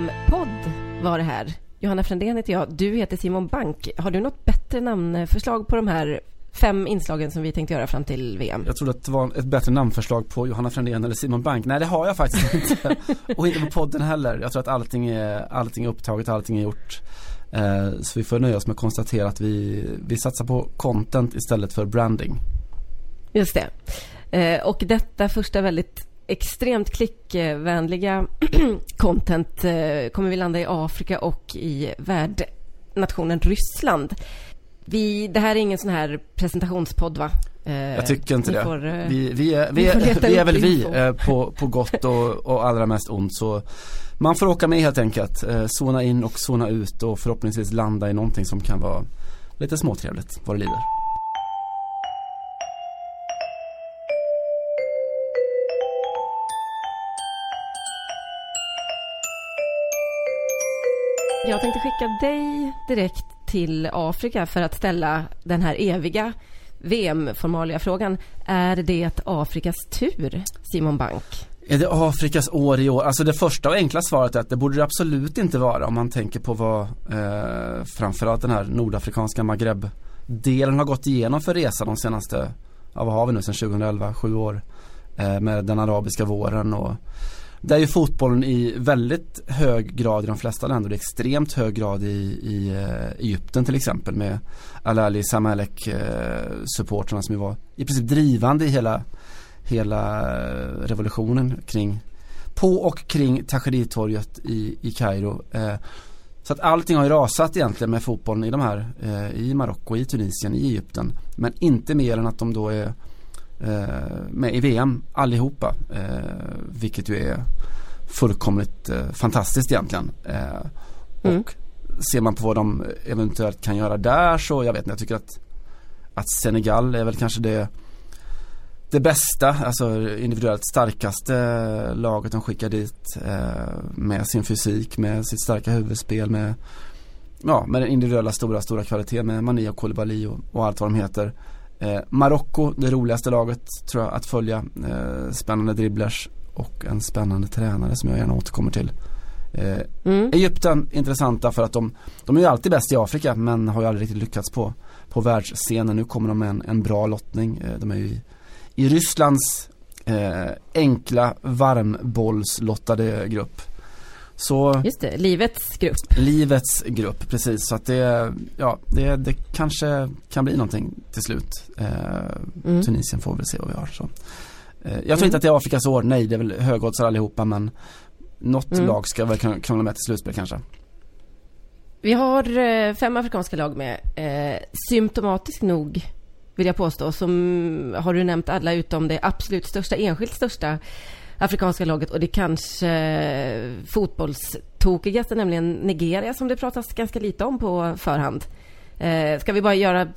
VM-podd var det här. Johanna Frändén heter jag. Du heter Simon Bank. Har du något bättre namnförslag på de här fem inslagen som vi tänkte göra fram till VM? Jag trodde att det var ett bättre namnförslag på Johanna Frändén eller Simon Bank. Nej det har jag faktiskt inte. Och inte på podden heller. Jag tror att allting är, allting är upptaget, allting är gjort. Eh, så vi får nöja oss med att konstatera att vi, vi satsar på content istället för branding. Just det. Eh, och detta första väldigt extremt klickvänliga content eh, kommer vi landa i Afrika och i värdnationen Ryssland. Vi, det här är ingen sån här presentationspodd va? Eh, jag tycker inte det. Får, vi, vi, är, vi, är, vi är väl vi på, på gott och, och allra mest ont så man får åka med helt enkelt. Zona in och zona ut och förhoppningsvis landa i någonting som kan vara lite småtrevligt vad det lider. Jag tänkte skicka dig direkt till Afrika för att ställa den här eviga VM-formalia-frågan. Är det Afrikas tur, Simon Bank? Är det Afrikas år i år? Alltså det första och enkla svaret är att det borde det absolut inte vara om man tänker på vad eh, framförallt den här nordafrikanska Maghreb-delen har gått igenom för resa de senaste, ja vad har vi nu sedan 2011, sju år eh, med den arabiska våren och där är ju fotbollen i väldigt hög grad i de flesta länder, Det är extremt hög grad i, i eh, Egypten till exempel med Al-Ali Samalek uh, supporterna som ju var i princip drivande i hela, hela eh, revolutionen kring på och kring Tahrirtorget i, i Kairo. Så att allting har ju rasat egentligen med fotbollen i de här, i Marocko, i Tunisien, i Egypten. Men inte mer än att de då är med i VM allihopa. Eh, vilket ju är fullkomligt eh, fantastiskt egentligen. Mm. Och ser man på vad de eventuellt kan göra där så jag vet inte, jag tycker att, att Senegal är väl kanske det det bästa, alltså individuellt starkaste laget de skickar dit eh, med sin fysik, med sitt starka huvudspel, med, ja, med den individuella stora, stora kvaliteten med Mani och Koulibaly och, och allt vad de heter. Eh, Marocko, det roligaste laget tror jag att följa. Eh, spännande dribblers och en spännande tränare som jag gärna återkommer till. Eh, mm. Egypten intressanta för att de, de är ju alltid bäst i Afrika men har ju aldrig riktigt lyckats på, på världsscenen. Nu kommer de med en, en bra lottning. Eh, de är ju i, i Rysslands eh, enkla varmbollslottade grupp. Så Just det, livets grupp. Livets grupp, precis. Så att det, ja, det, det kanske kan bli någonting till slut. Eh, mm. Tunisien får väl se vad vi har. Så. Eh, jag tror mm. inte att det är Afrikas år, nej det är väl högoddsare allihopa men något mm. lag ska väl krångla med till slutspel kanske. Vi har eh, fem afrikanska lag med. Eh, symptomatiskt nog vill jag påstå, som har du nämnt alla utom det absolut största, enskilt största afrikanska laget och det kanske fotbollstokigaste, nämligen Nigeria som det pratas ganska lite om på förhand. Eh, ska vi bara göra,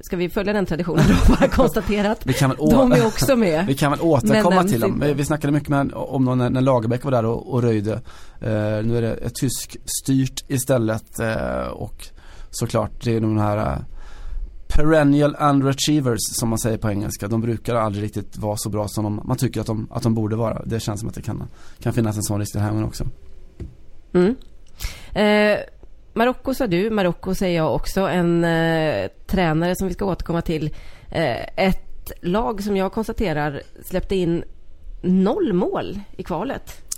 ska vi följa den traditionen då? Bara konstatera att vi kan väl de är också med. Vi kan väl återkomma till dem. Vi, vi snackade mycket med, om dem när, när Lagerbäck var där och, och röjde. Eh, nu är det tysk styrt istället eh, och såklart det är de här perennial underachievers som man säger på engelska. De brukar aldrig riktigt vara så bra som de, man tycker att de, att de borde vara. Det känns som att det kan, kan finnas en sån risk här också. Mm. Eh, Marocko sa du, Marocko säger jag också. En eh, tränare som vi ska återkomma till. Eh, ett lag som jag konstaterar släppte in noll mål i kvalet.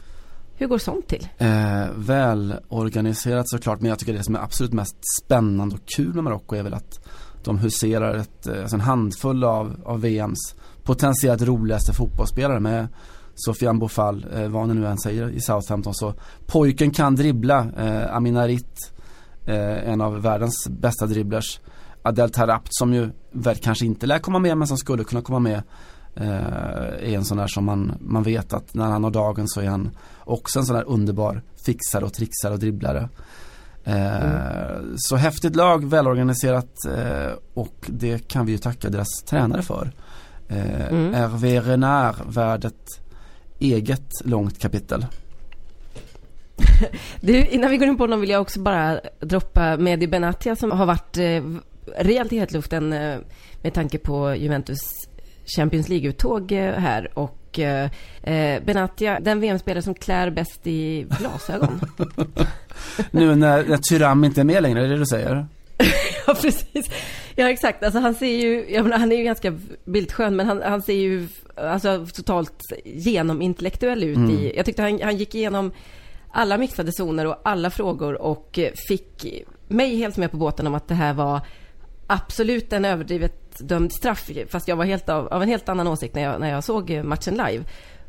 Hur går sånt till? Eh, välorganiserat såklart, men jag tycker det som är absolut mest spännande och kul med Marocko är väl att de huserar ett, eh, alltså en handfull av, av VMs potentiellt roligaste fotbollsspelare med Sofian Bofall, eh, vad han nu än säger i Southampton. Så pojken kan dribbla, eh, Aminarit, eh, en av världens bästa dribblers. Adel Tarapt som ju väl kanske inte lär komma med men som skulle kunna komma med eh, är en sån där som man, man vet att när han har dagen så är han också en sån där underbar fixare och trixare och dribblare. Mm. Så häftigt lag, välorganiserat eh, och det kan vi ju tacka deras tränare för. Eh, mm. Hervé Renard värd ett eget långt kapitel. du, innan vi går in på honom vill jag också bara droppa Mehdi Benatia som har varit eh, rejält i hetluften eh, med tanke på Juventus Champions League-uttåg här och och eh, Benatia, den VM-spelare som klär bäst i glasögon. nu när, när Tyram inte är med längre, är det det du säger? ja, precis. Ja, exakt. Alltså han ser ju, jag menar, han är ju ganska bildskön, men han, han ser ju alltså, totalt genomintellektuell ut mm. i, jag tyckte han, han gick igenom alla mixade zoner och alla frågor och fick mig helt med på båten om att det här var absolut en överdrivet dömd straff. Fast jag var helt av, av en helt annan åsikt när jag, när jag såg matchen live.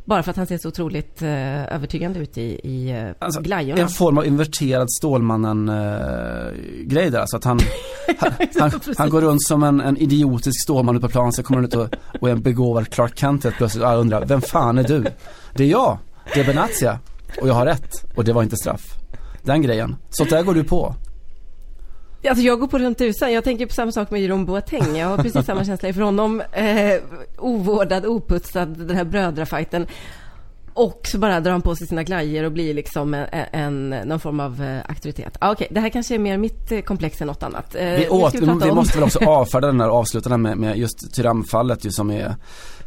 Bara för att han ser så otroligt eh, övertygande ut i, i eh, alltså, glajjorna. En form av inverterad Stålmannen-grej eh, där. Alltså att han, han, han, han, går runt som en, en idiotisk Stålman ute på plan. Så kommer han ut och, och är en begåvad Clark Kent helt plötsligt. Och alla undrar, vem fan är du? Det är jag. Det är Benatia. Och jag har rätt. Och det var inte straff. Den grejen. Sånt där går du på. Alltså jag går på runt tusan. Jag tänker på samma sak med Jerome Boateng. Jag har precis samma känsla inför honom. Eh, ovårdad, oputsad, den här brödrafajten. Och så bara drar han på sig sina glajjor och blir liksom en, en, någon form av eh, auktoritet. Ah, Okej, okay. det här kanske är mer mitt eh, komplex än något annat. Eh, vi, åt, vi, vi måste väl också avfärda den där avslutande med, med just Tyram-fallet ju som är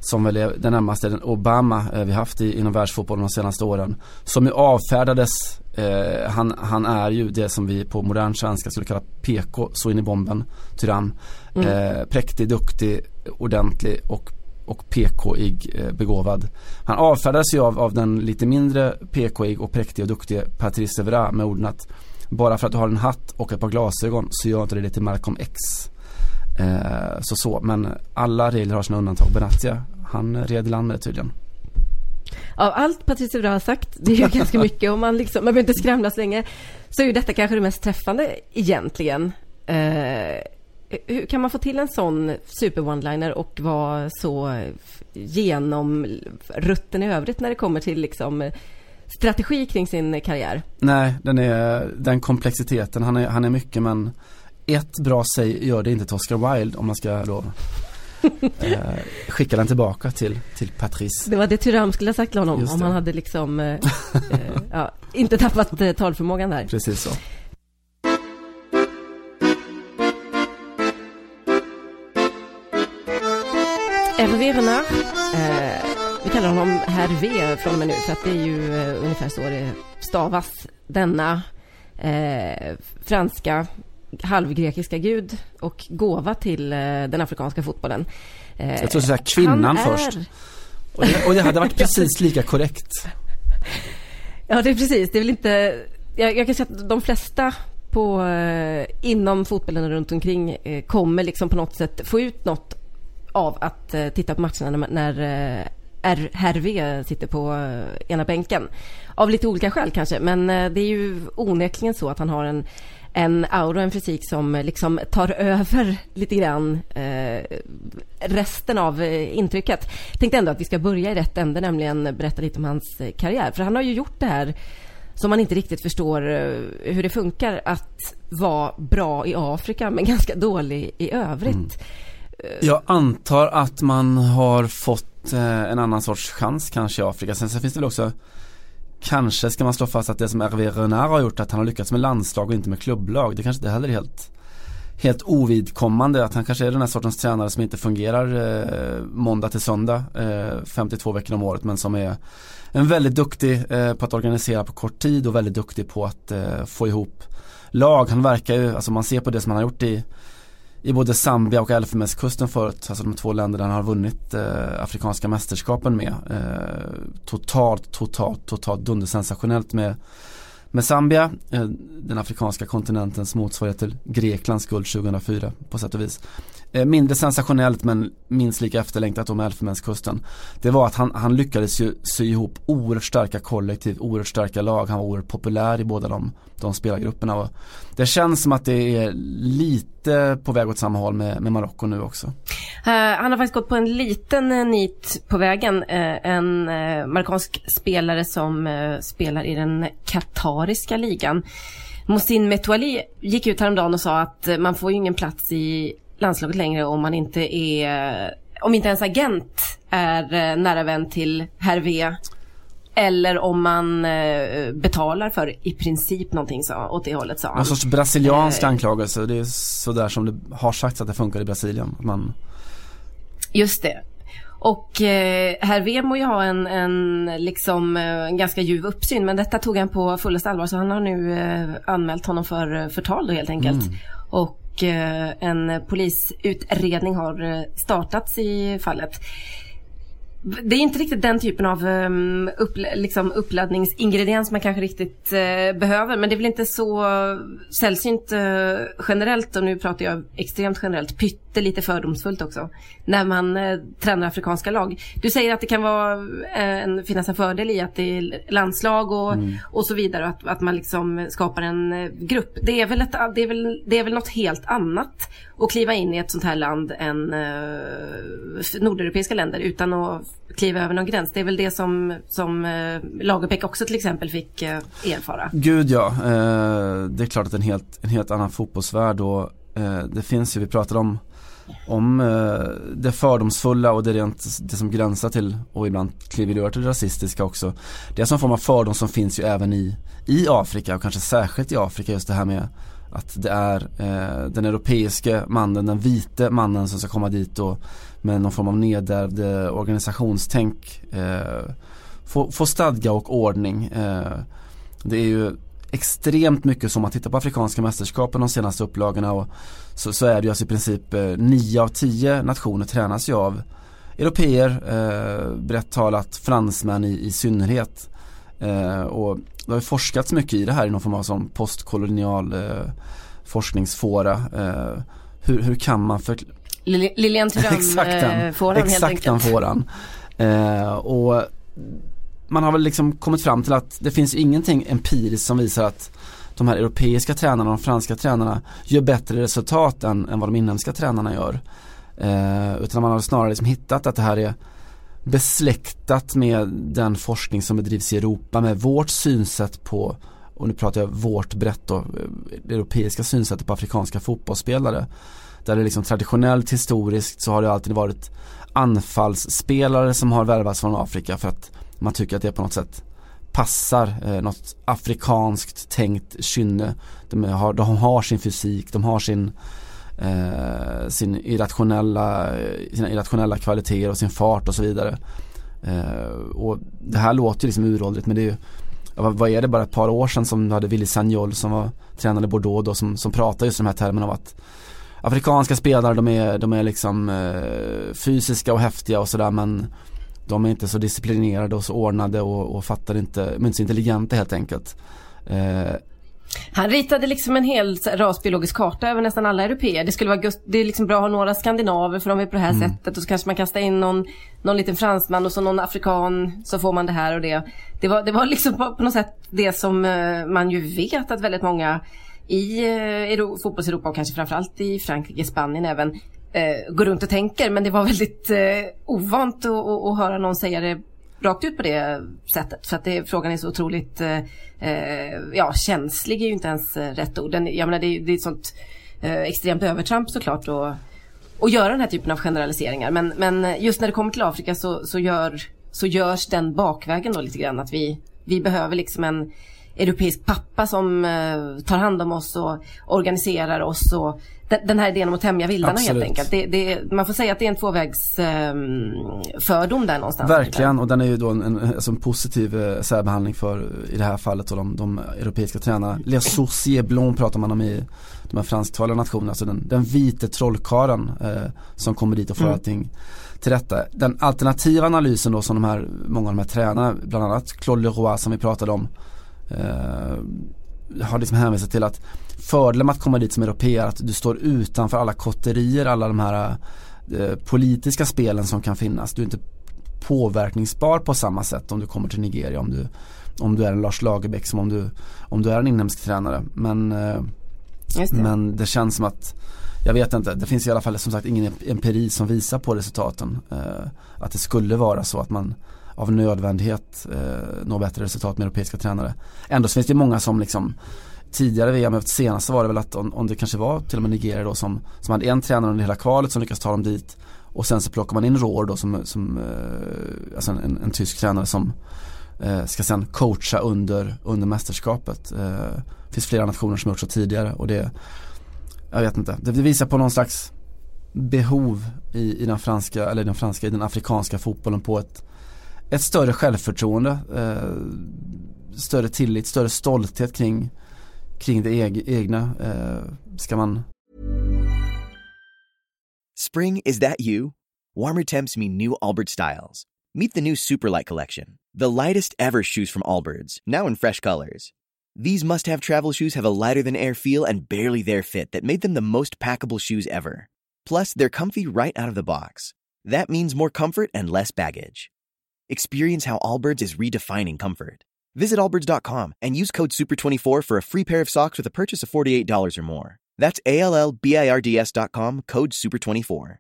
som väl är den närmaste Obama eh, vi haft i, inom världsfotbollen de senaste åren. Som ju avfärdades, eh, han, han är ju det som vi på modern svenska skulle kalla PK, så in i bomben, Tyram. Mm. Eh, präktig, duktig, ordentlig och och PK-ig eh, begåvad. Han avfärdades ju av, av den lite mindre PK-ig och präktig och duktige Patrice Evra med orden att bara för att du har en hatt och ett par glasögon så gör inte det till Malcolm X. Eh, så så, men alla regler har sina undantag. Benatia, han red i land med det tydligen. Av allt Patrice Evra har sagt, det är ju ganska mycket och man liksom, man behöver inte skramlas länge, så är ju detta kanske det mest träffande egentligen. Eh, hur kan man få till en sån super one-liner och vara så genom rutten i övrigt när det kommer till liksom strategi kring sin karriär? Nej, den är den komplexiteten. Han är, han är mycket men ett bra säg gör det inte till Oscar Wilde om man ska då eh, skicka den tillbaka till, till Patrice. Det var det Tyram skulle ha sagt till honom om han hade liksom eh, eh, ja, inte tappat eh, talförmågan där. Precis så. Hervé Renard. Eh, vi kallar honom Hervé från och med nu för att det är ju eh, ungefär så det stavas. Denna franska halvgrekiska gud och gåva till eh, den afrikanska fotbollen. Eh, Jag tror säga kvinnan först. Och det, och det hade varit precis lika korrekt. Ja, det är precis. Det är väl inte... Jag, jag kan säga att de flesta på, eh, inom fotbollen runt omkring kommer liksom på något sätt få ut något av att titta på matcherna när, när eh, herr V sitter på ena bänken. Av lite olika skäl kanske, men det är ju onekligen så att han har en, en aura och en fysik som liksom tar över lite grann eh, resten av eh, intrycket. Jag tänkte ändå att vi ska börja i rätt ände, nämligen berätta lite om hans eh, karriär. För han har ju gjort det här som man inte riktigt förstår eh, hur det funkar att vara bra i Afrika men ganska dålig i övrigt. Mm. Jag antar att man har fått en annan sorts chans kanske i Afrika. Sen, sen finns det väl också Kanske ska man slå fast att det som Hervé Renard har gjort att han har lyckats med landslag och inte med klubblag. Det kanske inte heller är helt Helt ovidkommande att han kanske är den här sortens tränare som inte fungerar eh, måndag till söndag eh, 52 veckor om året men som är en väldigt duktig eh, på att organisera på kort tid och väldigt duktig på att eh, få ihop lag. Han verkar ju, alltså man ser på det som han har gjort i i både Zambia och Elfenbenskusten förut, alltså de två länderna han har vunnit eh, Afrikanska mästerskapen med. Eh, totalt, totalt, totalt dundersensationellt med, med Zambia, eh, den afrikanska kontinentens motsvarighet till Greklands guld 2004 på sätt och vis. Eh, mindre sensationellt men minst lika efterlängtat om Elfenbenskusten. Det var att han, han lyckades ju sy ihop oerhört starka kollektiv, oerhört starka lag. Han var oerhört populär i båda de, de spelargrupperna. Och det känns som att det är lite på väg åt samma håll med, med Marocko nu också. Uh, han har faktiskt gått på en liten uh, nit på vägen. Uh, en uh, marockansk spelare som spelar i den katariska ligan. Moussin Metouali gick ut häromdagen och sa att man får ju ingen plats i landslaget längre om man inte är, om inte ens agent är eh, nära vän till herr V. Eller om man eh, betalar för i princip någonting så, åt det hållet sa han. Någon sorts brasiliansk eh, anklagelse. Det är sådär som det har sagts att det funkar i Brasilien. Man... Just det. Och eh, herr V må ju ha en, en, liksom, en eh, ganska ljuv uppsyn men detta tog han på fullaste allvar så han har nu eh, anmält honom för förtal då helt enkelt. Mm. Och och eh, en polisutredning har eh, startats i fallet. Det är inte riktigt den typen av ehm, upp, liksom uppladdningsingrediens man kanske riktigt eh, behöver. Men det är väl inte så sällsynt generellt. Och nu pratar jag extremt generellt, pyttelite fördomsfullt också. När man uh, tränar afrikanska lag. Du säger att det kan vara, en, finnas en fördel i att det är landslag och, mm. och så vidare. Att, att man liksom skapar en grupp. Det är, väl ett, det, är väl, det är väl något helt annat att kliva in i ett sånt här land än nordeuropeiska länder utan att kliva över någon gräns. Det är väl det som, som eh, Lagerbäck också till exempel fick eh, erfara. Gud ja, eh, det är klart att en helt, en helt annan fotbollsvärld och eh, det finns ju, vi pratade om om eh, det fördomsfulla och det, rent, det som gränsar till och ibland kliver över till det rasistiska också. Det är en form av fördom som finns ju även i, i Afrika och kanske särskilt i Afrika just det här med att det är eh, den europeiska mannen, den vite mannen som ska komma dit och med någon form av nedärvd eh, organisationstänk eh, få, få stadga och ordning. Eh, det är ju extremt mycket som man tittar på Afrikanska mästerskapen de senaste upplagorna och så, så är det ju alltså i princip eh, 9 av 10 nationer tränas ju av Europeer, eh, brett talat fransmän i, i synnerhet. Eh, och det har ju forskats mycket i det här i någon form av som postkolonial eh, forskningsfåra. Eh, hur, hur kan man för, Lilian Thuram-fåran eh, helt enkelt. Exakt den fåran. Eh, och man har väl liksom kommit fram till att det finns ingenting empiriskt som visar att de här europeiska tränarna, de franska tränarna gör bättre resultat än, än vad de inhemska tränarna gör. Eh, utan man har snarare liksom hittat att det här är besläktat med den forskning som bedrivs i Europa med vårt synsätt på, och nu pratar jag vårt brett då, det europeiska synsättet på afrikanska fotbollsspelare. Där det liksom traditionellt historiskt så har det alltid varit anfallsspelare som har värvats från Afrika för att man tycker att det på något sätt passar eh, något afrikanskt tänkt kynne. De har, de har sin fysik, de har sin, eh, sin irrationella, eh, sina irrationella kvaliteter och sin fart och så vidare. Eh, och det här låter ju liksom uråldrigt men det är ju vad är det bara ett par år sedan som du hade Willy Sagnol som var tränare i Bordeaux då som, som pratade just de här termerna av att afrikanska spelare de är, de är liksom eh, fysiska och häftiga och sådär men de är inte så disciplinerade och så ordnade och, och fattar inte, är inte så intelligenta helt enkelt. Eh, han ritade liksom en hel rasbiologisk karta över nästan alla europeer. Det skulle vara just, det är liksom bra att ha några skandinaver för de är på det här mm. sättet och så kanske man kastar in någon, någon liten fransman och så någon afrikan så får man det här och det. Det var, det var liksom på, på något sätt det som uh, man ju vet att väldigt många i eh, fotbolls-Europa och kanske framförallt i Frankrike, Spanien även eh, går runt och tänker. Men det var väldigt eh, ovant att, att, att höra någon säga det rakt ut på det sättet. För att det, frågan är så otroligt eh, eh ja, känslig är ju inte ens eh, rätt ord. Den, jag menar det, det är ett sånt eh, extremt övertramp såklart och, och göra den här typen av generaliseringar. Men, men just när det kommer till Afrika så, så, gör, så görs den bakvägen då lite grann. Att vi, vi behöver liksom en europeisk pappa som eh, tar hand om oss och organiserar oss och den här idén om att tämja vildarna Absolut. helt enkelt. Det, det, man får säga att det är en tvåvägs eh, fördom där någonstans. Verkligen och den är ju då en, en, alltså en positiv eh, särbehandling för i det här fallet och de, de europeiska tränarna. Les Saucier Blanc pratar man om i de här fransktalande nationerna. Alltså den, den vite trollkaren eh, som kommer dit och får mm. allting till rätta. Den alternativa analysen då som de här, många av de här tränarna, bland annat Claude Leroy som vi pratade om eh, har liksom hänvisat till att fördelen med att komma dit som europeer är att du står utanför alla kotterier, alla de här eh, politiska spelen som kan finnas. Du är inte påverkningsbar på samma sätt om du kommer till Nigeria om du, om du är en Lars Lagerbäck som om du, om du är en inhemsk tränare. Men, eh, det. men det känns som att jag vet inte, det finns i alla fall som sagt ingen empiri som visar på resultaten. Eh, att det skulle vara så att man av nödvändighet eh, nå bättre resultat med europeiska tränare. Ändå så finns det många som liksom tidigare VM, senaste var det väl att om, om, det kanske var till och med Nigeria då som, som hade en tränare under hela kvalet som lyckas ta dem dit och sen så plockar man in Rohr då som, som eh, alltså en, en, tysk tränare som eh, ska sen coacha under, under mästerskapet. Eh, det finns flera nationer som har gjort så tidigare och det, jag vet inte, det visar på någon slags behov i, i den franska, eller den franska, i den afrikanska fotbollen på ett, ett större självförtroende, eh, större tillit, större stolthet kring, kring det eg, egna. Eh, ska man Spring, is that you? Warmer temps mean new Allbirds styles. Meet the new Superlight Collection, the lightest ever shoes from Allbirds, now in fresh colors. These must have travel shoes have a lighter than air feel and barely there fit that made them the most packable shoes ever. Plus, they're comfy right out of the box. That means more comfort and less baggage. Experience how Allbirds is redefining comfort. Visit allbirds.com and use code SUPER24 for a free pair of socks with a purchase of $48 or more. That's A L L B I R D S.com, code SUPER24.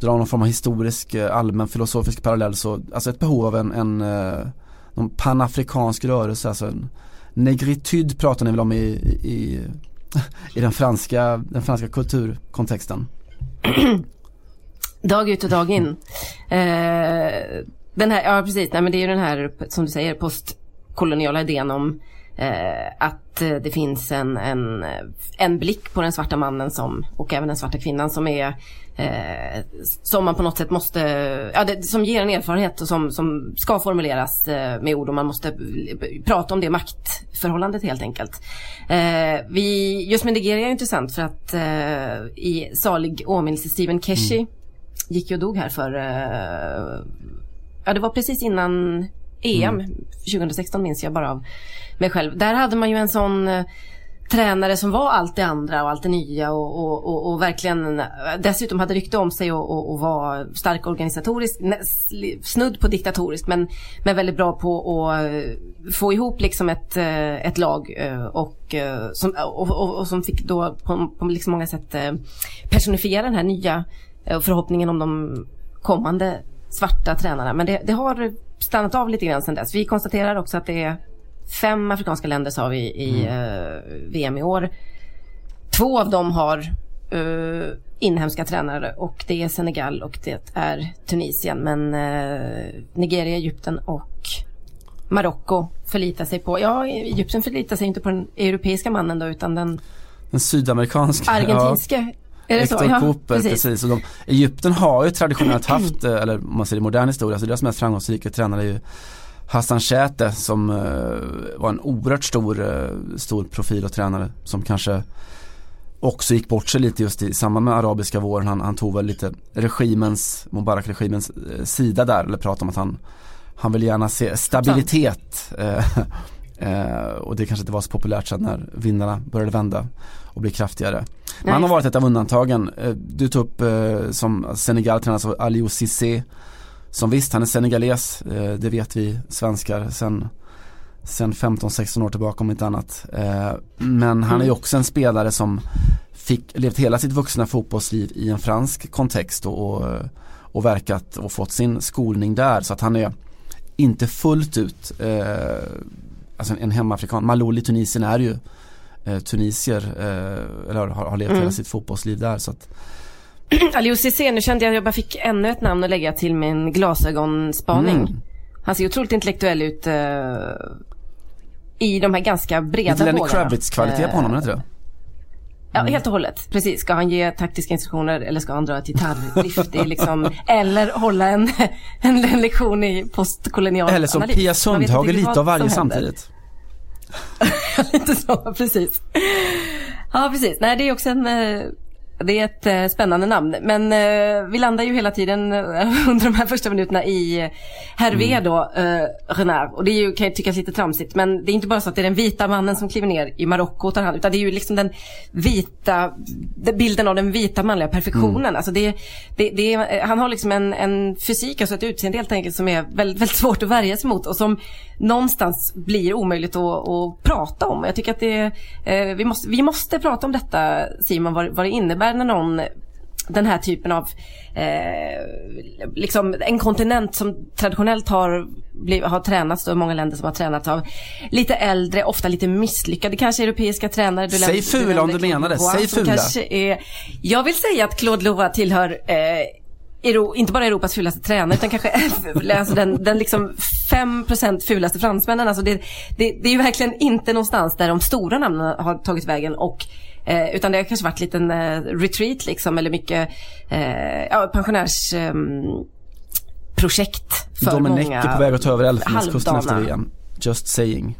dra någon form av historisk, eh, allmän filosofisk parallell så, alltså ett behov av en, en eh, någon panafrikansk rörelse, alltså en negritude pratar ni väl om i, i, i den franska, den franska kulturkontexten? dag ut och dag in. Eh, den här, ja precis, nej men det är ju den här som du säger postkoloniala idén om eh, att eh, det finns en, en, en blick på den svarta mannen som, och även den svarta kvinnan som är eh, som man på något sätt måste, ja, det, som ger en erfarenhet och som, som ska formuleras eh, med ord och man måste prata om det maktförhållandet helt enkelt. Eh, vi, just med Nigeria är intressant för att eh, i salig åminnelse Stephen Keshi mm gick ju och dog här för, eh, ja det var precis innan EM mm. 2016 minns jag bara av mig själv. Där hade man ju en sån eh, tränare som var allt det andra och allt det nya och, och, och, och verkligen dessutom hade rykte om sig och, och, var stark organisatoriskt, snudd på diktatoriskt men, men väldigt bra på att eh, få ihop liksom ett, eh, ett lag och som, och, som fick då på, på liksom många sätt personifiera den här nya förhoppningen om de kommande svarta tränarna. Men det, det har stannat av lite grann sedan dess. Vi konstaterar också att det är fem afrikanska länder sa vi i mm. uh, VM i år. Två av dem har uh, inhemska tränare och det är Senegal och det är Tunisien. Men uh, Nigeria, Egypten och Marocko förlitar sig på, ja Egypten förlitar sig inte på den europeiska mannen då utan den den sydamerikanska. Argentinska. Är Hector så? Ja, Cooper, precis. precis. Och de, Egypten har ju traditionellt haft, eller om man säger i modern historia, så deras mest framgångsrika tränare är ju Hassan Shäte som uh, var en oerhört stor, uh, stor profil och tränare som kanske också gick bort sig lite just i samband med arabiska våren. Han, han tog väl lite regimens, Mubarak-regimens uh, sida där eller pratade om att han, han vill gärna se stabilitet. och det kanske inte var så populärt sen när vindarna började vända och bli kraftigare. Men han har varit ett av undantagen. Du tog upp som Senegal tränas av Aliou Cissé som visst, han är senegales, eh, det vet vi svenskar sen, sen 15-16 år tillbaka om inte annat. Eh, men han är ju mm. också en spelare som fick, levt hela sitt vuxna fotbollsliv i en fransk kontext och, och, och verkat och fått sin skolning där. Så att han är inte fullt ut, eh, alltså en hemmaafrikan. Maloli i Tunisien är ju eh, tunisier, eh, eller har, har levt mm. hela sitt fotbollsliv där. Så att, Aliou Cissé, nu kände jag att jag bara fick ännu ett namn att lägga till min glasögonspaning. Mm. Han ser otroligt intellektuell ut uh, i de här ganska breda Lite Lenny Kravitz-kvalitet på honom, inte det? Ja, mm. helt och hållet. Precis. Ska han ge taktiska instruktioner eller ska han dra ett gitarrdrift i liksom, eller hålla en, en, en lektion i postkolonial Eller som analys. Pia Sundhage, lite av varje samtidigt. lite så, precis. Ja, precis. Nej, det är också en eh, det är ett eh, spännande namn. Men eh, vi landar ju hela tiden eh, under de här första minuterna i Hervé mm. då, eh, Renard. Och det är ju, kan ju tyckas lite tramsigt. Men det är inte bara så att det är den vita mannen som kliver ner i Marocko och tar hand. Utan det är ju liksom den vita, bilden av den vita manliga perfektionen. Mm. Alltså det, det, det är, han har liksom en, en fysik, alltså ett utseende helt enkelt som är väldigt, väldigt svårt att värja sig mot. Och som någonstans blir omöjligt att, att prata om. Jag tycker att det, eh, vi, måste, vi måste prata om detta Simon, vad, vad det innebär när någon den här typen av, eh, liksom en kontinent som traditionellt har, bliv, har tränats, då många länder som har tränats av lite äldre, ofta lite misslyckade kanske europeiska tränare. Du Säg fula om du menar det, säg fula. Är, jag vill säga att Claude Leroy tillhör eh, Euro, inte bara Europas fulaste tränare utan kanske alltså den, den liksom 5% fulaste fransmännen. Alltså det, det, det är ju verkligen inte någonstans där de stora namnen har tagit vägen och Eh, utan det har kanske varit en liten eh, retreat liksom eller mycket eh, ja, pensionärsprojekt för Dominic många är på väg att ta över Elfenbenskusten efter. VM. Just saying.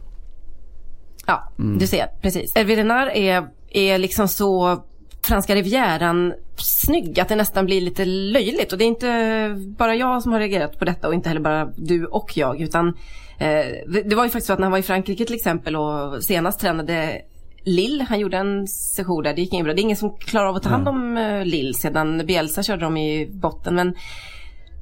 Ja, Mm. du ser. Precis. Renard är, är liksom så franska rivieran snygg att det nästan blir lite löjligt. Och det är inte bara jag som har reagerat på detta och inte heller bara du och jag. Utan eh, det, var ju faktiskt så att när han var i Frankrike till exempel och senast tränade Lille, han gjorde en session där, det gick inget bra. Det är ingen som klarar av att ta hand om eh, Lille sedan Bielsa körde dem i botten. Men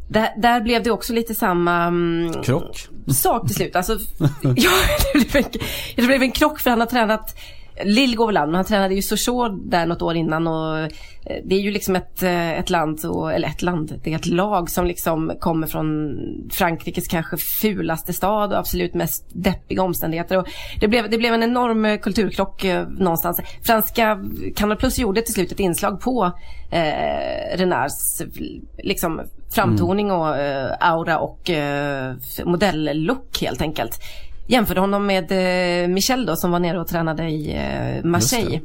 där, där blev det också lite samma mm, Krock. sak till slut. Alltså, ja, det, blev en, det blev en krock för han har tränat Lill går väl an, men han tränade ju Sochaux där något år innan och eh, det är ju liksom ett, eh, ett land, och, eller ett land, det är ett lag som liksom kommer från Frankrikes kanske fulaste stad och absolut mest deppiga omständigheter. Och det, blev, det blev en enorm eh, kulturkrock någonstans. Franska Kanal Plus gjorde till slut ett inslag på eh, Renards liksom, framtoning och eh, aura och eh, modelllook helt enkelt jämförde honom med eh, Michel då som var nere och tränade i eh, Marseille.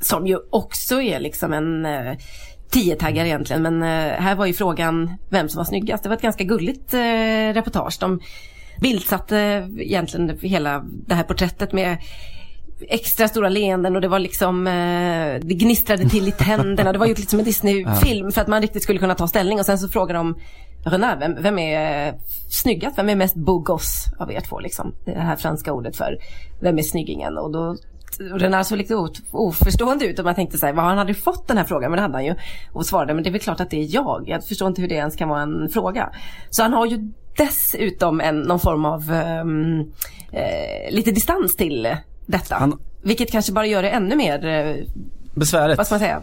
Som ju också är liksom en eh, tiotaggare egentligen. Men eh, här var ju frågan vem som var snyggast. Det var ett ganska gulligt eh, reportage. De bildsatte egentligen hela det här porträttet med extra stora leenden och det var liksom eh, det gnistrade till i tänderna. Det var ju liksom en Disney-film för att man riktigt skulle kunna ta ställning och sen så frågade de Renard, vem, vem är snyggast? Vem är mest bogos av er två liksom? Det här franska ordet för vem är snyggingen? Och då Renard såg lite of- oförstående ut och man tänkte så här, vad han hade fått den här frågan, men det hade han ju. Och svarade, men det är väl klart att det är jag. Jag förstår inte hur det ens kan vara en fråga. Så han har ju dessutom en, någon form av ehm, eh, lite distans till detta. Han- Vilket kanske bara gör det ännu mer, eh, Besväret. vad ska man säga,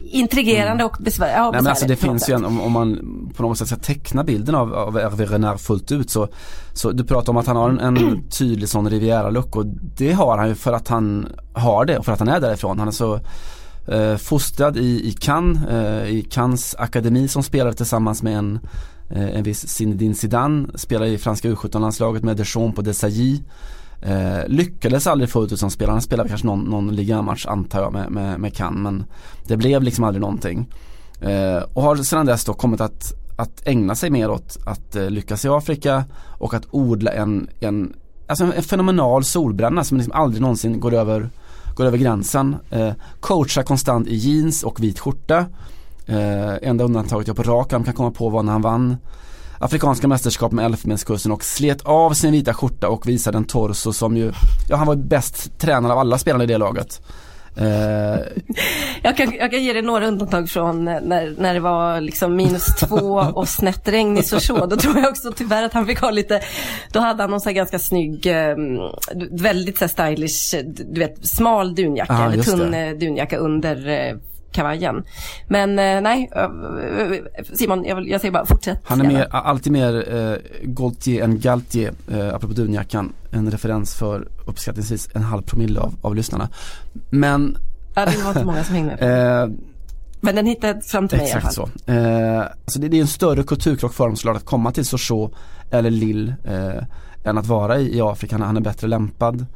intrigerande och besvär, ja, Nej men alltså det på finns ju en, om, om man på något sätt ska teckna bilden av, av Hervé Renard fullt ut så, så du pratar om att han har en, en tydlig sån Riviera-look och det har han ju för att han har det och för att han är därifrån. Han är så eh, fostrad i, i Cannes, eh, i Cannes akademi som spelar tillsammans med en, eh, en viss Zinedine Zidane, spelar i franska U17-landslaget med Deschamps och Desailly. Eh, lyckades aldrig få ut som spelare, han spelade kanske någon, någon ligamatch antar jag med, med, med Cannes men det blev liksom aldrig någonting. Eh, och har sedan dess då kommit att, att ägna sig mer åt att eh, lyckas i Afrika och att odla en, en, alltså en fenomenal solbränna som liksom aldrig någonsin går över, går över gränsen. Eh, coachar konstant i jeans och vit skjorta. Eh, enda undantaget jag på rak arm kan komma på var när han vann Afrikanska mästerskap med Elfenbenskusten och slet av sin vita skjorta och visade en torso som ju, ja han var bäst tränad av alla spelarna i det laget. Eh, Jag kan, jag kan ge dig några undantag från när, när det var liksom minus två och snett regn i Sochaux. Då tror jag också tyvärr att han fick ha lite, då hade han någon så ganska snygg, eh, väldigt så stylish, du vet smal dunjacka Ja, eller tunn det. eh, dunjacka under eh, kavajen. Men eh, nej, Simon, jag, vill- jag säger bara fortsätt. Han är mer, alltid mer eh, Gaultier än Galtier, eh, apropå dunjackan. En referens för uppskattningsvis en halv promille av, av lyssnarna. Men, Ja, det var inte många som hängde med. eh, Men den hittade fram till mig i alla exakt fall. så. Eh, alltså det, det är en större kulturkrock för honom såklart att komma till Sochaux eller Lille eh, än att vara i, i Afrika. Han, han är bättre lämpad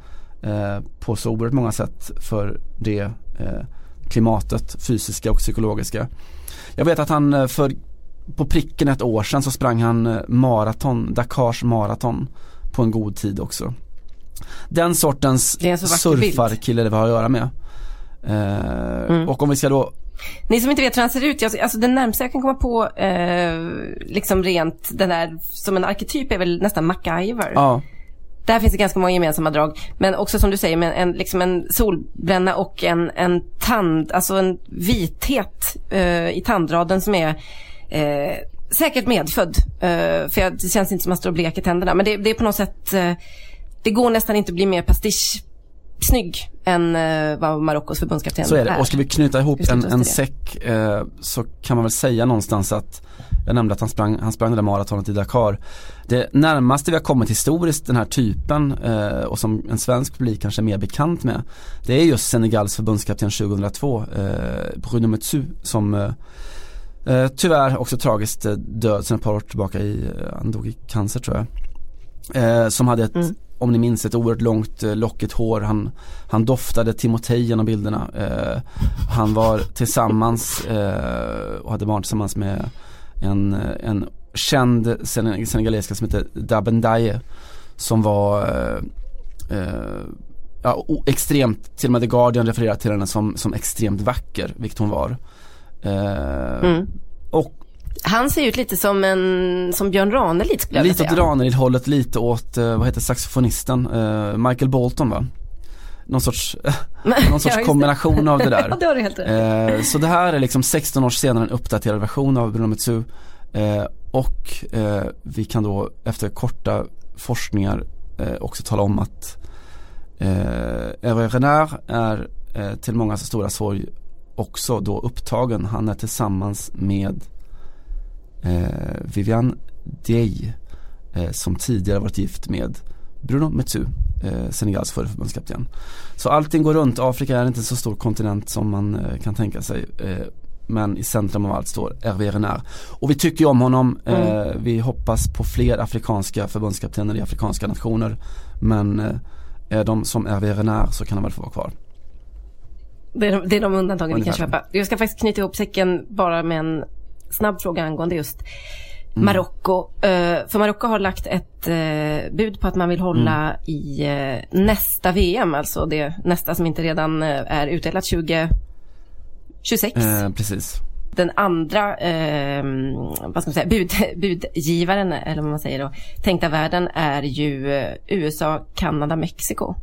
eh, på så oerhört många sätt för det eh, klimatet, fysiska och psykologiska. Jag vet att han eh, för på pricken ett år sedan så sprang han eh, maraton, Dakars maraton på en god tid också. Den sortens Det surfarkille det vi har att göra med. Eh, Mm. Och om vi ska då Ni som inte vet hur han ser ut, alltså den närmsta jag kan komma på, eh, liksom rent den där, som en arketyp är väl nästan MacGyver. Ja, Där finns det ganska många gemensamma drag. Men också som du säger, med en, liksom en solbränna och en, en tand, alltså en vithet eh, i tandraden som är eh, säkert medfödd. Eh, för jag, det känns inte som att man står och bleker tänderna. Men det, det är på något sätt, eh, det går nästan inte att bli mer pastisch snygg än eh, vad Marockos förbundskapten så är det. Och ska vi knyta ihop en, en säck eh, så kan man väl säga någonstans att jag nämnde att han sprang, han sprang det där maratonet i Dakar. Det närmaste vi har kommit historiskt den här typen eh, och som en svensk publik kanske är mer bekant med det är just Senegals förbundskapten 2002, eh, Bruno Metsu som eh, eh, tyvärr också tragiskt eh, död sedan ett par år tillbaka i, eh, han dog i cancer tror jag. Som hade ett Mm. om ni minns ett oerhört långt lockigt hår. Han, han doftade Timotej genom bilderna. Eh, han var tillsammans eh, och hade barn tillsammans med en, en känd senegaleska som heter Dabendaye. Som var eh, eh, ja, extremt, till och med The Guardian refererar till henne som, som extremt vacker, vilket hon var. Eh, mm. Och han ser ut lite som en, som Björn Ranelid skulle jag Lite åt Ranelid-hållet, lite åt, eh, vad heter saxofonisten, uh, Michael Bolton va? Någon sorts, någon sorts kombination av det där. ja, det har du helt rätt. Uh, så det här är liksom 16 år senare en uppdaterad version av Bruno Metsu. Uh, och vi kan då efter korta forskningar också tala om att eh, Hervé Renard är till många stora sorg också då upptagen. Han är tillsammans med eh, Vivian eh, som tidigare varit gift med Bruno Metsu, eh, Senegals förre förbundskapten. Så allting går runt, Afrika är inte en så stor kontinent som man eh, kan tänka sig. Eh, men i centrum av allt står Hervé Renard. Och vi tycker om honom, mm. Eh, vi hoppas på fler afrikanska förbundskaptener i afrikanska nationer. Men eh, är de som Hervé Renard så kan de väl få vara kvar. Det är de, det är de undantagen vi kan köpa. Jag ska faktiskt knyta ihop säcken bara med en snabb fråga angående just mm. Marocko. Uh, för Marocko har lagt ett uh, bud på att man vill hålla mm. i uh, nästa VM, alltså det nästa som inte redan är utdelat 2026. precis. Den andra vad ska man säga, bud, budgivaren, eller vad man säger då, tänkta världen är ju USA, Kanada, Mexiko.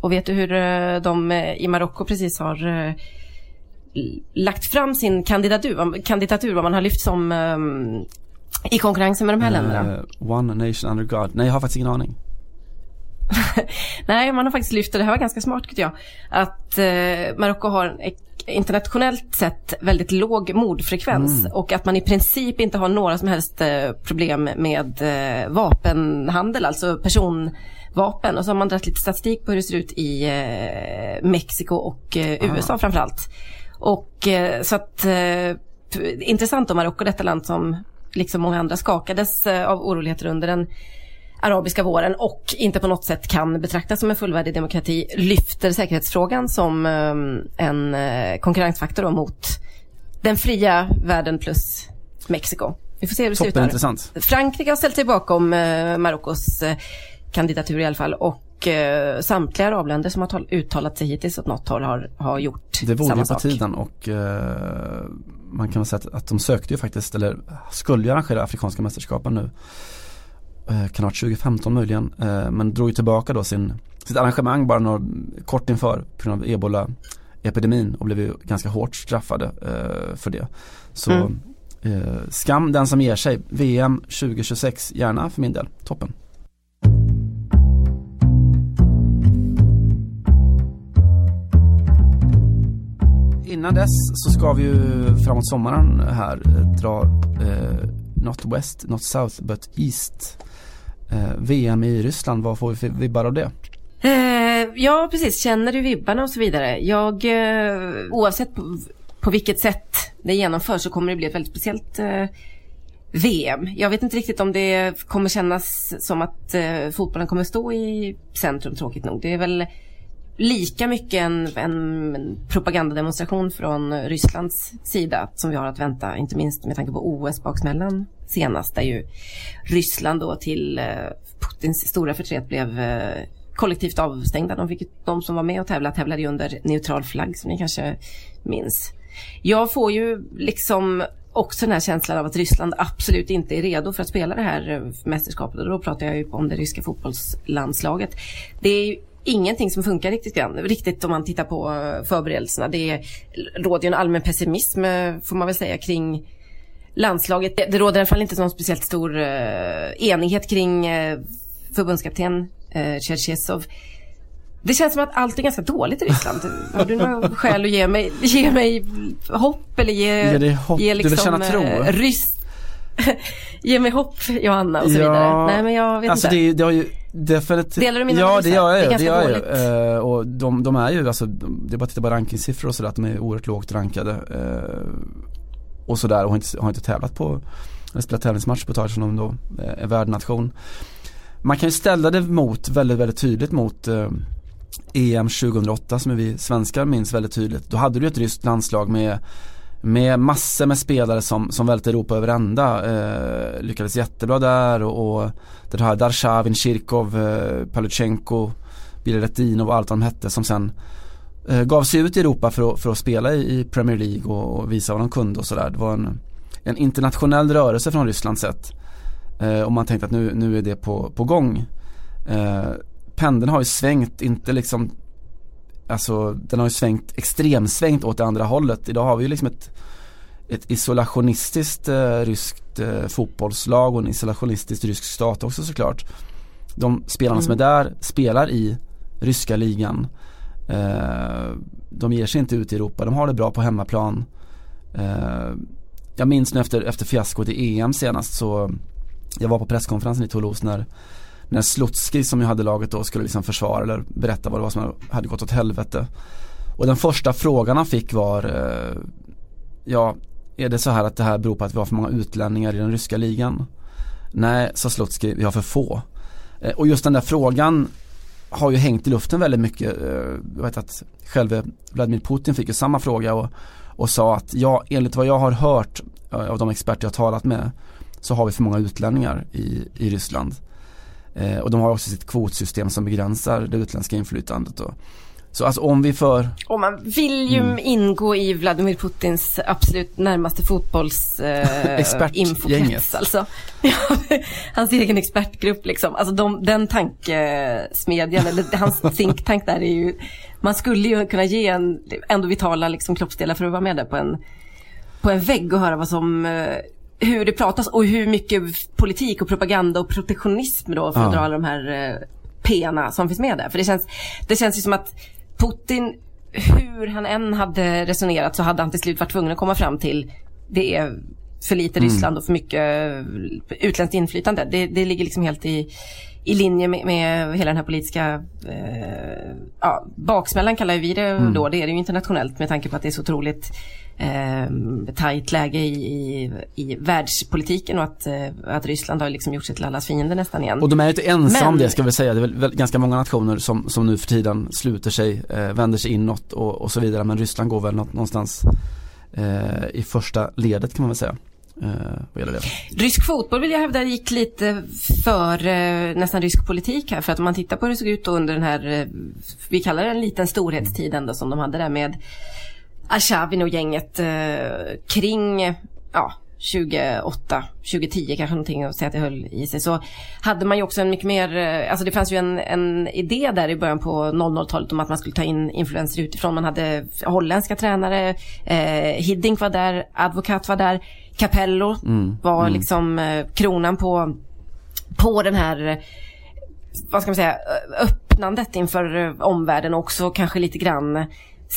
Och vet du hur de i Marocko precis har lagt fram sin kandidatur, kandidatur vad man har lyft som i konkurrensen med de här länderna? One nation under God. Nej, jag har faktiskt ingen aning. Nej, man har faktiskt lyft, och det här var ganska smart tycker jag, att eh, Marocko har en internationellt sett väldigt låg mordfrekvens mm. och att man i princip inte har några som helst eh, problem med eh, vapenhandel, alltså personvapen. Och så har man dragit lite statistik på hur det ser ut i eh, Mexiko och eh. USA framförallt. Och eh, så att eh, intressant om Marocko, detta land som liksom många andra skakades eh, av oroligheter under den arabiska våren och inte på något sätt kan betraktas som en fullvärdig demokrati lyfter säkerhetsfrågan som en konkurrensfaktor mot den fria världen plus Mexiko. Vi får se hur det slutar. Intressant. Frankrike har ställt sig bakom Marockos kandidatur i alla fall och och eh, samtliga arabländer som har uttalat sig hittills åt något håll har, har gjort Det vore på tiden och eh, man kan säga att, att de sökte ju faktiskt, eller skulle ju arrangera Afrikanska mästerskapen nu. Eh, kan ha 2015 möjligen, eh, men drog ju tillbaka då sin, sitt arrangemang bara några, kort inför på grund av ebola epidemin och blev ju ganska hårt straffade eh, för det. Så mm. eh, skam den som ger sig. VM 2026, gärna för min del, toppen. Innan dess så ska vi ju framåt sommaren här eh, dra eh, Not West, Not South, but East. Eh, VM i Ryssland, vad får vi för vibbar av det? Eh, ja, precis. Känner du vibbarna och så vidare? Jag, eh, oavsett på, på, vilket sätt det genomförs så kommer det bli ett väldigt speciellt eh, VM. Jag vet inte riktigt om det kommer kännas som att eh, fotbollen kommer stå i centrum, tråkigt nog. Det är väl lika mycket en, en propagandademonstration från Rysslands sida som vi har att vänta, inte minst med tanke på OS-baksmällan senast, där ju Ryssland då till eh, Putins stora förtret blev eh, kollektivt avstängda. De, fick, de som var med och tävlade tävlade ju under neutral flagg som ni kanske minns. Jag får ju liksom också den här känslan av att Ryssland absolut inte är redo för att spela det här eh, mästerskapet. Och då pratar jag ju om det ryska fotbollslandslaget. Det är ingenting som funkar riktigt grann, riktigt om man tittar på eh, förberedelserna. Det råder ju en allmän pessimism eh, får man väl säga kring landslaget. Det råder i alla fall inte någon speciellt stor uh, enighet kring uh, förbundskapten uh, Cherchesov. Det känns som att allt är ganska dåligt i Ryssland. Har du några skäl att ge mig, ge mig hopp eller ge, ge, dig hopp. ge liksom, du vill liksom, känna tro? Ryss, Ge mig hopp Johanna och så ja, vidare. Nej men jag vet alltså inte. Det, det har ju definitivt Delar du mina Ja det gör jag ju, det, gör jag Och de, de, är ju alltså, det är bara att titta på rankingsiffror och sådär att de är oerhört lågt rankade. Uh, och sådär och har inte, har inte tävlat på, eller spelat tävlingsmatch på ett tag som de då är värdnation. man kan ju ställa det mot, väldigt, väldigt tydligt mot eh, EM 2008 som vi svenskar minns väldigt tydligt. Då hade du ett ryskt landslag med med massor med spelare som, som välte Europa över ända. Eh, lyckades jättebra där och, och det här Darshavin, Kirkov, eh, Paluchenko, Bileretinov och allt vad de hette som sen eh, gav sig ut i Europa för att, för att spela i, i Premier League och, och, visa vad de kunde och sådär. Det var en, en internationell rörelse från Ryssland sett. Eh, och man tänkte att nu, nu är det på, på gång. Eh, pendeln har ju svängt, inte liksom Alltså den har ju svängt, extremsvängt åt det andra hållet. Idag har vi ju liksom ett, ett isolationistiskt eh, ryskt eh, fotbollslag och en isolationistisk rysk stat också såklart. De spelarna mm. som är där spelar i ryska ligan. Eh, de ger sig inte ut i Europa, de har det bra på hemmaplan. Eh, jag minns nu efter, efter fiaskot i EM senast så jag var på presskonferensen i Toulouse när när Slutski som jag hade laget då skulle liksom försvara eller berätta vad det var som hade gått åt helvete. Och den första frågan han fick var eh, Ja, är det så här att det här beror på att vi har för många utlänningar i den ryska ligan? Nej, sa Slutski, vi har för få. Eh, och just den där frågan har ju hängt i luften väldigt mycket. Eh, jag vet att själva Vladimir Putin fick ju samma fråga och, och sa att ja, enligt vad jag har hört eh, av de experter jag talat med så har vi för många utlänningar i, i Ryssland. Eh, och de har också sitt kvotsystem som begränsar det utländska inflytandet. Och, så alltså om vi för... Och man vill ju mm. ingå i Vladimir Putins absolut närmaste fotbolls eh, alltså. hans egen expertgrupp liksom. Alltså de, den tankesmedjan, eller hans think tank där är ju, man skulle ju kunna ge en, ändå vitala liksom kroppsdelar för att vara med där på en, på en vägg och höra vad som eh, hur det pratas och hur mycket politik och propaganda och protektionism då för att ja. dra alla de här eh, pena som finns med där. För det känns, det känns ju som att Putin, hur han än hade resonerat så hade han till slut varit tvungen att komma fram till det är för lite mm. Ryssland och för mycket eh, utländskt inflytande. Det, det ligger liksom helt i, i linje med, med hela den här politiska eh, ja, baksmällan kallar vi det mm. då. Det är det ju internationellt med tanke på att det är så otroligt eh, tajt läge i, i, i världspolitiken och att, eh, att Ryssland har liksom gjort sig till allas fiende nästan igen. Och de är inte ensamma det ska vi säga. Det är väl ganska många nationer som, som nu för tiden sluter sig, eh, vänder sig inåt och, och så vidare. Men Ryssland går väl någonstans eh, i första ledet kan man väl säga. Eh, rysk fotboll vill jag hävda gick lite för eh, nästan rysk politik här. För att om man tittar på hur det såg ut under den här, eh, vi kallar det en liten storhetstid ändå som de hade där med Arshavin och gänget eh, kring, ja, 2008, 2010 kanske någonting att säga att det höll i sig. Så hade man ju också en mycket mer, eh, alltså det fanns ju en, en idé där i början på 00-talet om att man skulle ta in influenser utifrån. Man hade holländska tränare, eh, Hiddink var där, Advokat var där, Capello mm, var mm. liksom eh, kronan på, på den här, vad ska man säga, öppnandet inför eh, omvärlden och också kanske lite grann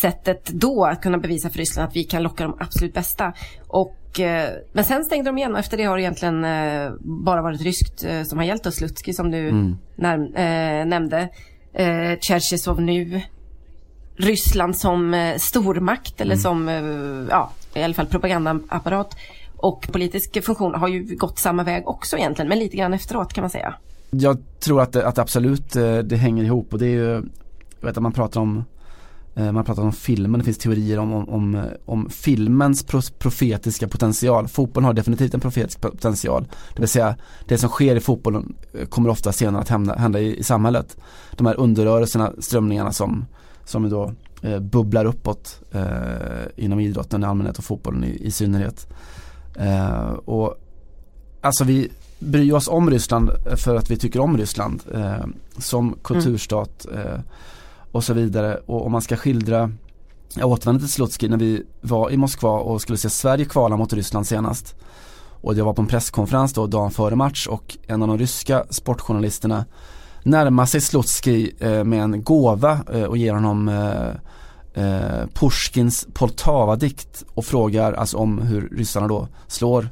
sättet då att kunna bevisa för Ryssland att vi kan locka de absolut bästa. Och, eh, men sen stängde de igen och efter det har det egentligen eh, bara varit ryskt eh, som har gällt Slutski som du mm. när, nämnde. Eh, Cherchesov nu. Ryssland som stormakt eller mm. som, ja, i alla fall propagandaapparat och politisk funktion har ju gått samma väg också egentligen, men lite grann efteråt kan man säga. Jag tror att, att absolut det hänger ihop och det är ju, jag vet att man pratar om man pratar om filmen, det finns teorier om, om, om, om filmens profetiska potential. Fotbollen har definitivt en profetisk potential. Det vill säga det som sker i fotbollen eh, kommer ofta senare att hända, hända i, i samhället. De här underrörelserna, strömningarna som, som då eh, bubblar uppåt eh, inom idrotten i allmänhet och fotbollen i, i synnerhet. Eh, och alltså vi bryr oss om Ryssland för att vi tycker om Ryssland eh, som kulturstat. Mm och så vidare. Och om man ska skildra, jag återvänder till Slutski när vi var i Moskva och skulle se Sverige kvala mot Ryssland senast. Och jag var på en presskonferens då dagen före match och en av de ryska sportjournalisterna närmar sig Slutski eh, med en gåva eh, och ger honom eh, eh Pushkins Poltava-dikt och frågar alltså om hur ryssarna då slår,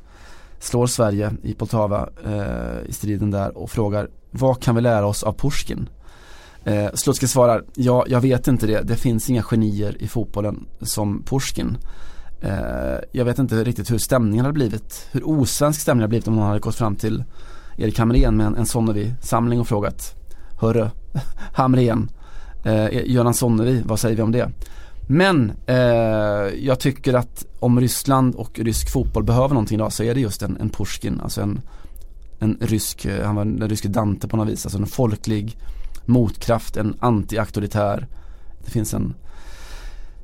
slår Sverige i Poltava eh, i striden där och frågar vad kan vi lära oss av Pushkin? Eh, Slutske svarar, ja jag vet inte det, det finns inga genier i fotbollen som Pushkin. Eh, jag vet inte riktigt hur stämningen hade blivit, hur osvensk stämningen hade blivit om någon hade gått fram till Erik Hamrén med en, en Sonnevi-samling och frågat Hörru, Hamrén, eh, Göran Sonnevi, vad säger vi om det? Men eh, jag tycker att om Ryssland och rysk fotboll behöver någonting idag så är det just en, en Pushkin, alltså en, en rysk, eh, han var den ryske Dante på något vis, alltså en folklig motkraft, en anti-auktoritär. Det finns en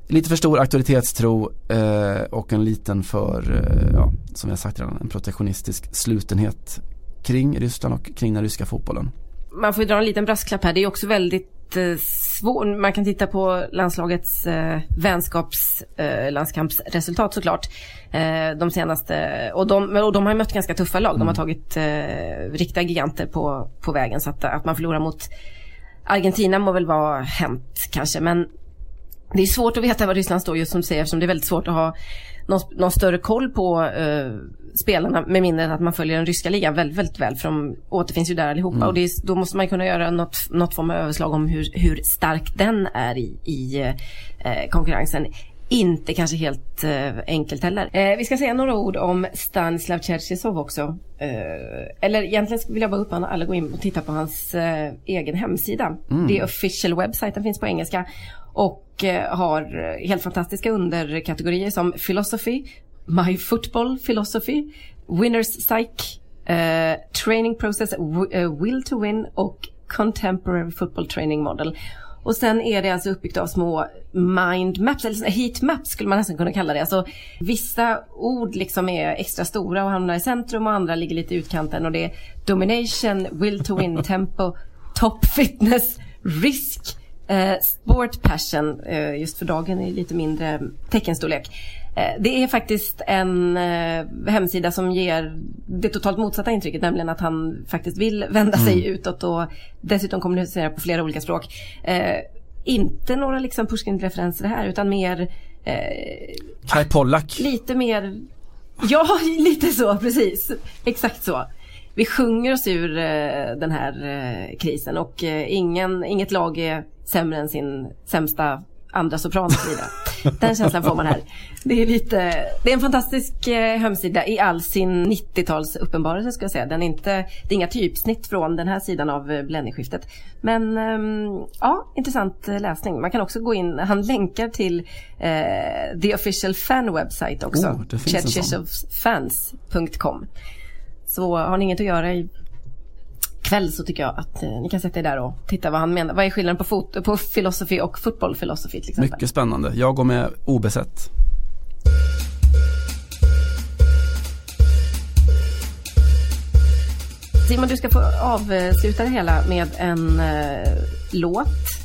lite för stor auktoritetstro eh, och en liten för, eh, ja, som jag sagt redan, en protektionistisk slutenhet kring Ryssland och kring den ryska fotbollen. Man får ju dra en liten brasklapp här. Det är också väldigt eh, svårt. Man kan titta på landslagets eh, vänskaps eh, landskampsresultat såklart. Eh, de senaste, och de, och de har mött ganska tuffa lag. De har mm. tagit eh, riktiga giganter på, på vägen. Så att, att man förlorar mot Argentina må väl vara hänt kanske. Men det är svårt att veta vad Ryssland står just som du säger eftersom det är väldigt svårt att ha någon, någon större koll på uh, spelarna med mindre än att man följer den ryska ligan väldigt, väldigt väl. För de återfinns ju där allihopa mm. och är, då måste man kunna göra något, något form av överslag om hur, hur stark den är i, i uh, konkurrensen. Inte kanske helt uh, enkelt heller. vi ska säga några ord om Stanislav Cherchesov också. eller egentligen vill jag bara uppmana alla att gå in och titta på hans egen hemsida. Mm. Det är official website, den finns på engelska. Och eh, har helt fantastiska underkategorier som Philosophy, My Football Philosophy, Winners Psych, uh, Training Process, Will to Win och Contemporary Football Training Model. Och sen är det alltså uppbyggt av små mind maps, eller heat maps skulle man nästan kunna kalla det. Alltså vissa ord liksom är extra stora och hamnar i centrum och andra ligger lite i utkanten och det är domination, will to win, tempo, top fitness, risk, Eh, sport Passion, eh, just för dagen är lite mindre teckenstorlek. Eh, det är faktiskt en eh, hemsida som ger det totalt motsatta intrycket, nämligen att han faktiskt vill vända sig mm. utåt och dessutom kommunicera på flera olika språk. Eh, inte några liksom Pushkin-referenser här utan mer eh, Kai Pollak. Lite mer, ja lite så precis, exakt så vi sjunger oss ur eh, den här eh, krisen och ingen, inget lag är sämre än sin sämsta andra sopran och så vidare. Den känslan får man här. Det är, lite, det är en fantastisk hemsida i all sin 90-tals uppenbarelse ska jag säga. Den är inte, det är inga typsnitt från den här sidan av bländningsskiftet. Men ehm, ja, intressant läsning. Man kan också gå in, han länkar till eh, The Official Fan Website också. Oh, Fans.com. Så har ni inget att göra i kväll så tycker jag att eh, ni kan sätta er där och titta vad han menar. Vad är skillnaden på, fot på filosofi och fotbollfilosofi till exempel? Mycket spännande. Jag går med obesett. Simon, du ska få avsluta det hela med en eh, låt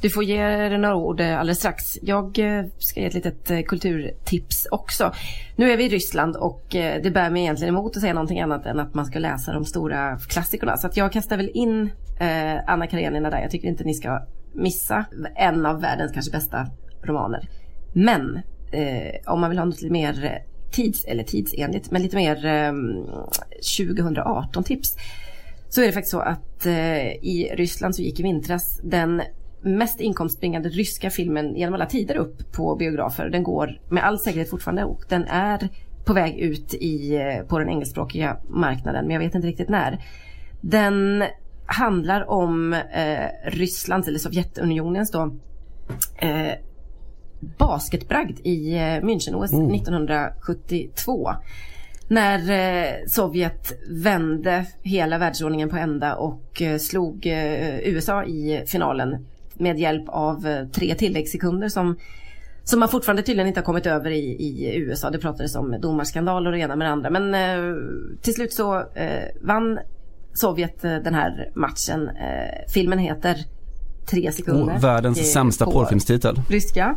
du får ge dig några ord eh, alldeles strax. Jag eh, ska ge ett litet eh, kulturtips också. Nu är vi i Ryssland och det bär mig egentligen emot att säga någonting annat än att man ska läsa de stora klassikerna. Så att jag kastar väl in Anna Karenina där. Jag tycker inte ni ska missa en av världens kanske bästa romaner. Men eh, om man vill ha något lite mer tids, eller tidsenligt, men lite mer eh, 2018-tips. Så är det faktiskt så att eh, i Ryssland så gick i vintras den mest inkomstbringande ryska filmen genom alla tider upp på biografer. Den går med all säkerhet fortfarande och den är på väg ut i, eh, på den engelskspråkiga marknaden men jag vet inte riktigt när. Den handlar om eh, Rysslands eller Sovjetunionens då eh, basketbragd i eh, München-OS mm. 1972. När eh, Sovjet vände hela världsordningen på ända och eh, slog eh, USA i finalen med hjälp av eh, tre tilläggssekunder som som man fortfarande tydligen inte har kommit över i, i USA. Det pratades om domarskandaler och det ena med det andra. Men eh, till slut så eh, vann Sovjet eh, den här matchen. Eh, filmen heter Tre sekunder. Oh, världens sämsta porrfilmstitel. Ryska.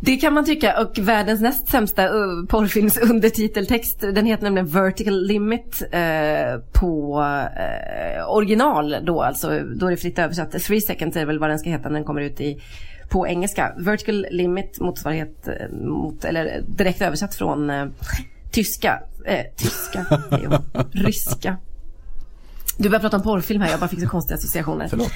Det kan man tycka och världens näst sämsta uh, porrfilms undertiteltext den heter nämligen Vertical Limit uh, på uh, original då alltså. Då är det fritt översatt. Three seconds är väl vad den ska heta när den kommer ut i på engelska. Vertical Limit motsvarighet mot, eller direkt översatt från tyska. tyska, ryska. Du börjar prata om porrfilm här, jag bara fick så konstiga associationer. Förlåt.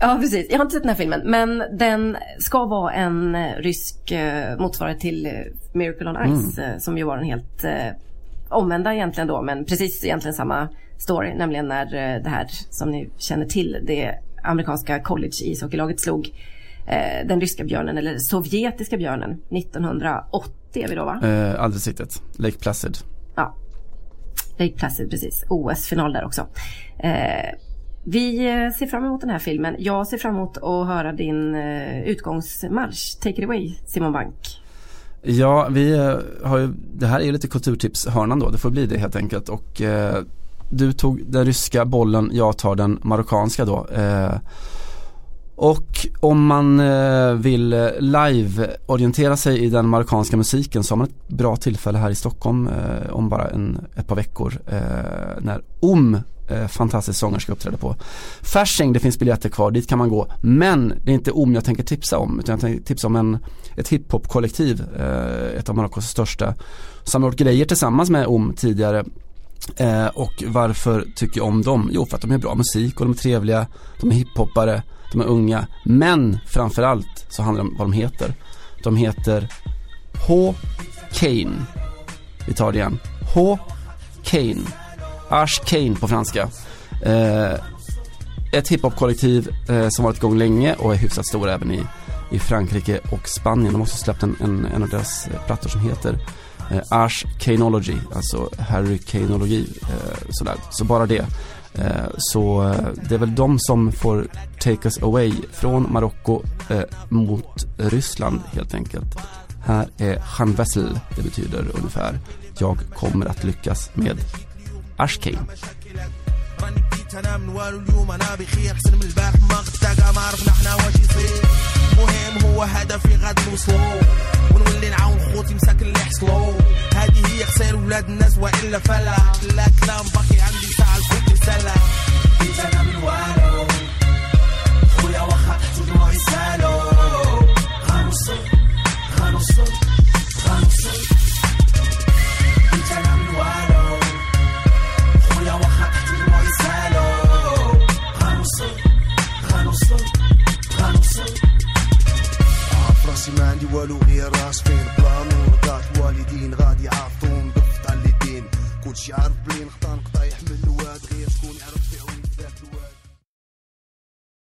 Ja, precis. Jag har inte sett den här filmen. Men den ska vara en eh, rysk eh, motsvarighet till eh, Miracle on Ice. Mm. Eh, som ju var en helt eh, omvända egentligen då, men precis egentligen samma story, nämligen när det här som ni känner till, det amerikanska college ishockeylaget slog eh, den ryska björnen, eller sovjetiska björnen, 1980 är vi då va? Eh, alldeles riktigt, Lake Placid. Ja, Lake Placid precis, OS-final där också. Eh, vi eh, ser fram emot den här filmen. Jag ser fram emot att höra din eh, utgångsmarsch. Take it away Simon Bank. Ja, vi eh, har ju, det här är ju lite kulturtipshörnan då, det får bli det helt enkelt och eh, du tog den ryska bollen, jag tar den marockanska då. Eh, och om man eh, vill live-orientera sig i den marockanska musiken så har man ett bra tillfälle här i Stockholm eh, om bara en, ett par veckor när OM Eh, fantastisk sångerska uppträder på Fasching, det finns biljetter kvar, dit kan man gå. Men det är inte OM jag tänker tipsa om, utan jag tänker tipsa om en, ett hiphop-kollektiv, eh, ett av Marockos största, som har gjort grejer tillsammans med OM tidigare. Eh, och varför tycker jag om dem? Jo, för att de är bra musik och de är trevliga, de är hiphoppare de är unga. Men framförallt så handlar det om vad de heter. De heter H. Kane. Vi tar det igen. H. Kane. Ash på franska. Eh, ett hiphop-kollektiv eh, som varit igång länge och är hyfsat stora även i, i Frankrike och Spanien. De har också släppt en, en, en av deras eh, plattor som heter eh, Ash Kanology, alltså Harry Kanologi. Eh, sådär. Så bara det. Eh, så eh, det är väl de som får take us away från Marocko eh, mot Ryssland helt enkelt. Här är Han Wessel, det betyder ungefär Jag kommer att lyckas med Ashkane. راني بديت أنا من والو اليوم أنا بخير احسن من البارح ما غدا ما عرفنا إحنا واش يصير المهم هو هدفي غادي نوصلو ونولي نعاون خوتي مساكن اللي حصلو هذه هي خسائر ولاد الناس والا فلا لا كلام باقي عندي ساعه الكل رساله بديت أنا من والو خويا واخا تحت دموع يسالو غنوصل غنوصل غنوصل راسي ما عندي والو غير راس. فين بلا نور والدين الوالدين غادي يعرفون بفط على اليدين كلشي عارف بلي نخطا نقطع يحمل الواد غير تكون